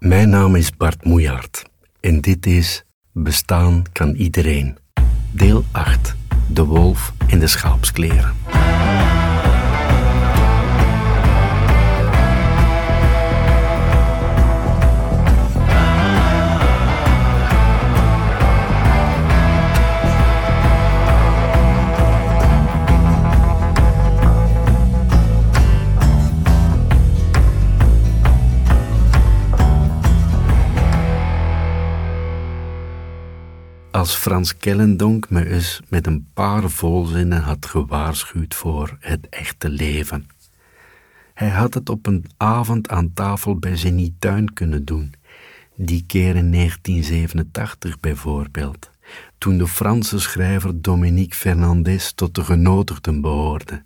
Mijn naam is Bart Moejaert en dit is Bestaan kan iedereen. Deel 8. De wolf in de schaapskleren. Als Frans Kellendonk me eens met een paar volzinnen had gewaarschuwd voor het echte leven. Hij had het op een avond aan tafel bij Zenie Tuin kunnen doen, die keer in 1987 bijvoorbeeld, toen de Franse schrijver Dominique Fernandez tot de genodigden behoorde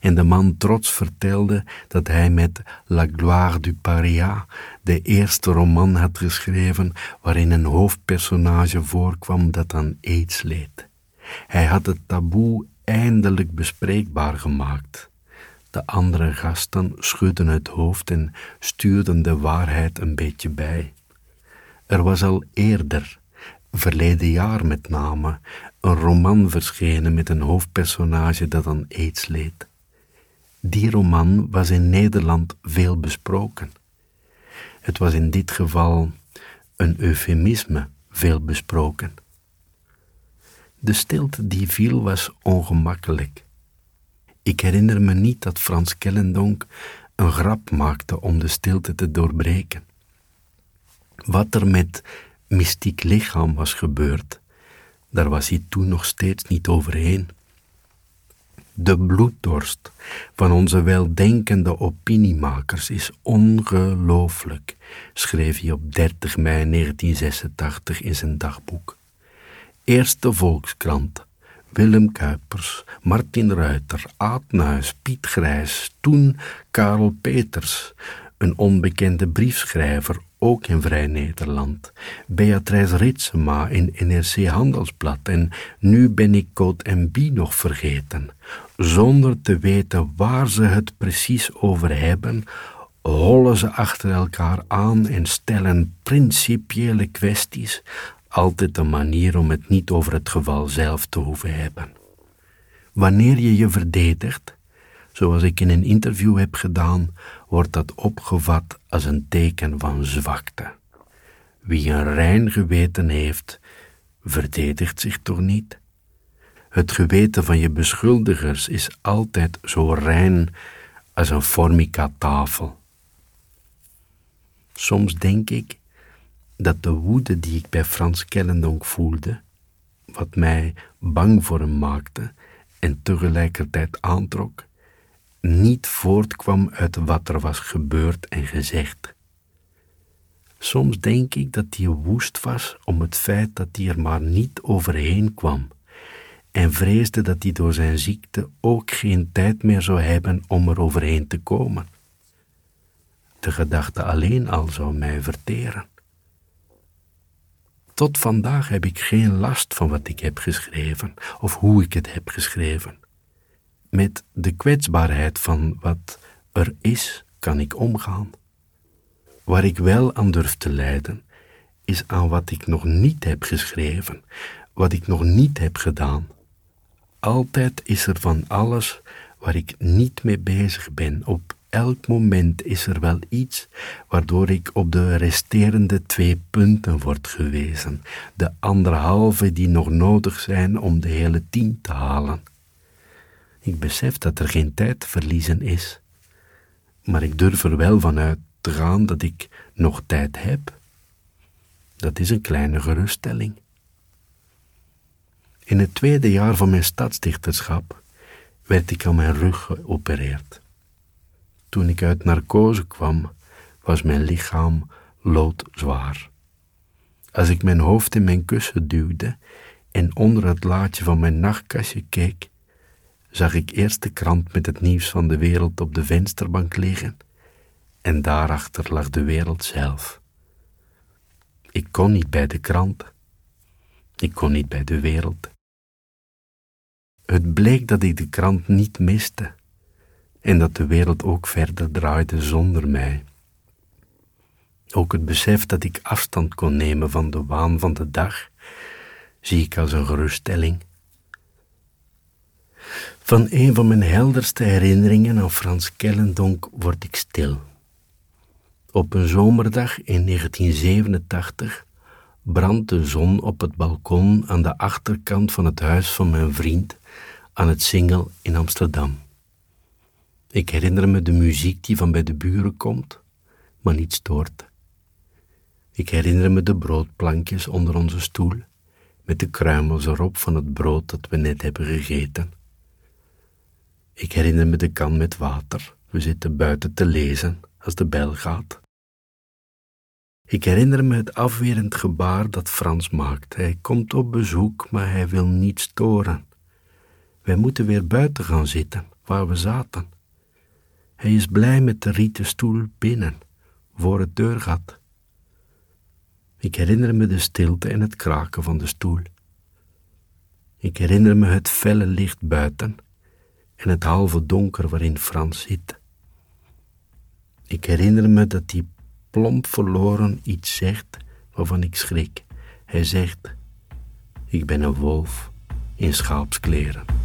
en de man trots vertelde dat hij met La Gloire du Paria de eerste roman had geschreven waarin een hoofdpersonage voorkwam dat aan aids leed. Hij had het taboe eindelijk bespreekbaar gemaakt. De andere gasten schudden het hoofd en stuurden de waarheid een beetje bij. Er was al eerder, verleden jaar met name, een roman verschenen met een hoofdpersonage dat aan aids leed. Die roman was in Nederland veel besproken. Het was in dit geval een eufemisme veel besproken. De stilte die viel was ongemakkelijk. Ik herinner me niet dat Frans Kellendonk een grap maakte om de stilte te doorbreken. Wat er met mystiek lichaam was gebeurd, daar was hij toen nog steeds niet overheen. De bloeddorst van onze weldenkende opiniemakers is ongelooflijk, schreef hij op 30 mei 1986 in zijn dagboek. Eerste Volkskrant, Willem Kuipers, Martin Ruiter, Aad Nuis, Piet Grijs, toen Karel Peters, een onbekende briefschrijver, ook in Vrij Nederland. Beatrice Ritsema in NRC Handelsblad en nu ben ik Code MB nog vergeten. Zonder te weten waar ze het precies over hebben, hollen ze achter elkaar aan en stellen principiële kwesties, altijd een manier om het niet over het geval zelf te hoeven hebben. Wanneer je je verdedigt, zoals ik in een interview heb gedaan, wordt dat opgevat als een teken van zwakte. Wie een rein geweten heeft, verdedigt zich toch niet? Het geweten van je beschuldigers is altijd zo rein als een formica-tafel. Soms denk ik dat de woede die ik bij Frans Kellendonk voelde, wat mij bang voor hem maakte en tegelijkertijd aantrok, niet voortkwam uit wat er was gebeurd en gezegd. Soms denk ik dat hij woest was om het feit dat hij er maar niet overheen kwam en vreesde dat hij door zijn ziekte ook geen tijd meer zou hebben om er overheen te komen. De gedachte alleen al zou mij verteren. Tot vandaag heb ik geen last van wat ik heb geschreven of hoe ik het heb geschreven. Met de kwetsbaarheid van wat er is, kan ik omgaan. Waar ik wel aan durf te lijden, is aan wat ik nog niet heb geschreven, wat ik nog niet heb gedaan. Altijd is er van alles waar ik niet mee bezig ben. Op elk moment is er wel iets waardoor ik op de resterende twee punten word gewezen, de anderhalve die nog nodig zijn om de hele tien te halen. Ik besef dat er geen tijd te verliezen is, maar ik durf er wel vanuit te gaan dat ik nog tijd heb. Dat is een kleine geruststelling. In het tweede jaar van mijn stadsdichterschap werd ik aan mijn rug geopereerd. Toen ik uit narcose kwam, was mijn lichaam loodzwaar. Als ik mijn hoofd in mijn kussen duwde en onder het laadje van mijn nachtkastje keek, zag ik eerst de krant met het nieuws van de wereld op de vensterbank liggen en daarachter lag de wereld zelf. Ik kon niet bij de krant. Ik kon niet bij de wereld. Het bleek dat ik de krant niet miste en dat de wereld ook verder draaide zonder mij. Ook het besef dat ik afstand kon nemen van de waan van de dag, zie ik als een geruststelling. Van een van mijn helderste herinneringen aan Frans Kellendonk word ik stil. Op een zomerdag in 1987 brandt de zon op het balkon aan de achterkant van het huis van mijn vriend aan het Singel in Amsterdam. Ik herinner me de muziek die van bij de buren komt, maar niet stoort. Ik herinner me de broodplankjes onder onze stoel, met de kruimels erop van het brood dat we net hebben gegeten. Ik herinner me de kan met water. We zitten buiten te lezen als de bel gaat. Ik herinner me het afwerend gebaar dat Frans maakt. Hij komt op bezoek, maar hij wil niet storen. Wij moeten weer buiten gaan zitten, waar we zaten. Hij is blij met de rieten stoel binnen, voor het deurgat. Ik herinner me de stilte en het kraken van de stoel. Ik herinner me het felle licht buiten en het halve donker waarin Frans zit. Ik herinner me dat hij plomp verloren iets zegt waarvan ik schrik. Hij zegt: Ik ben een wolf in schaapskleren.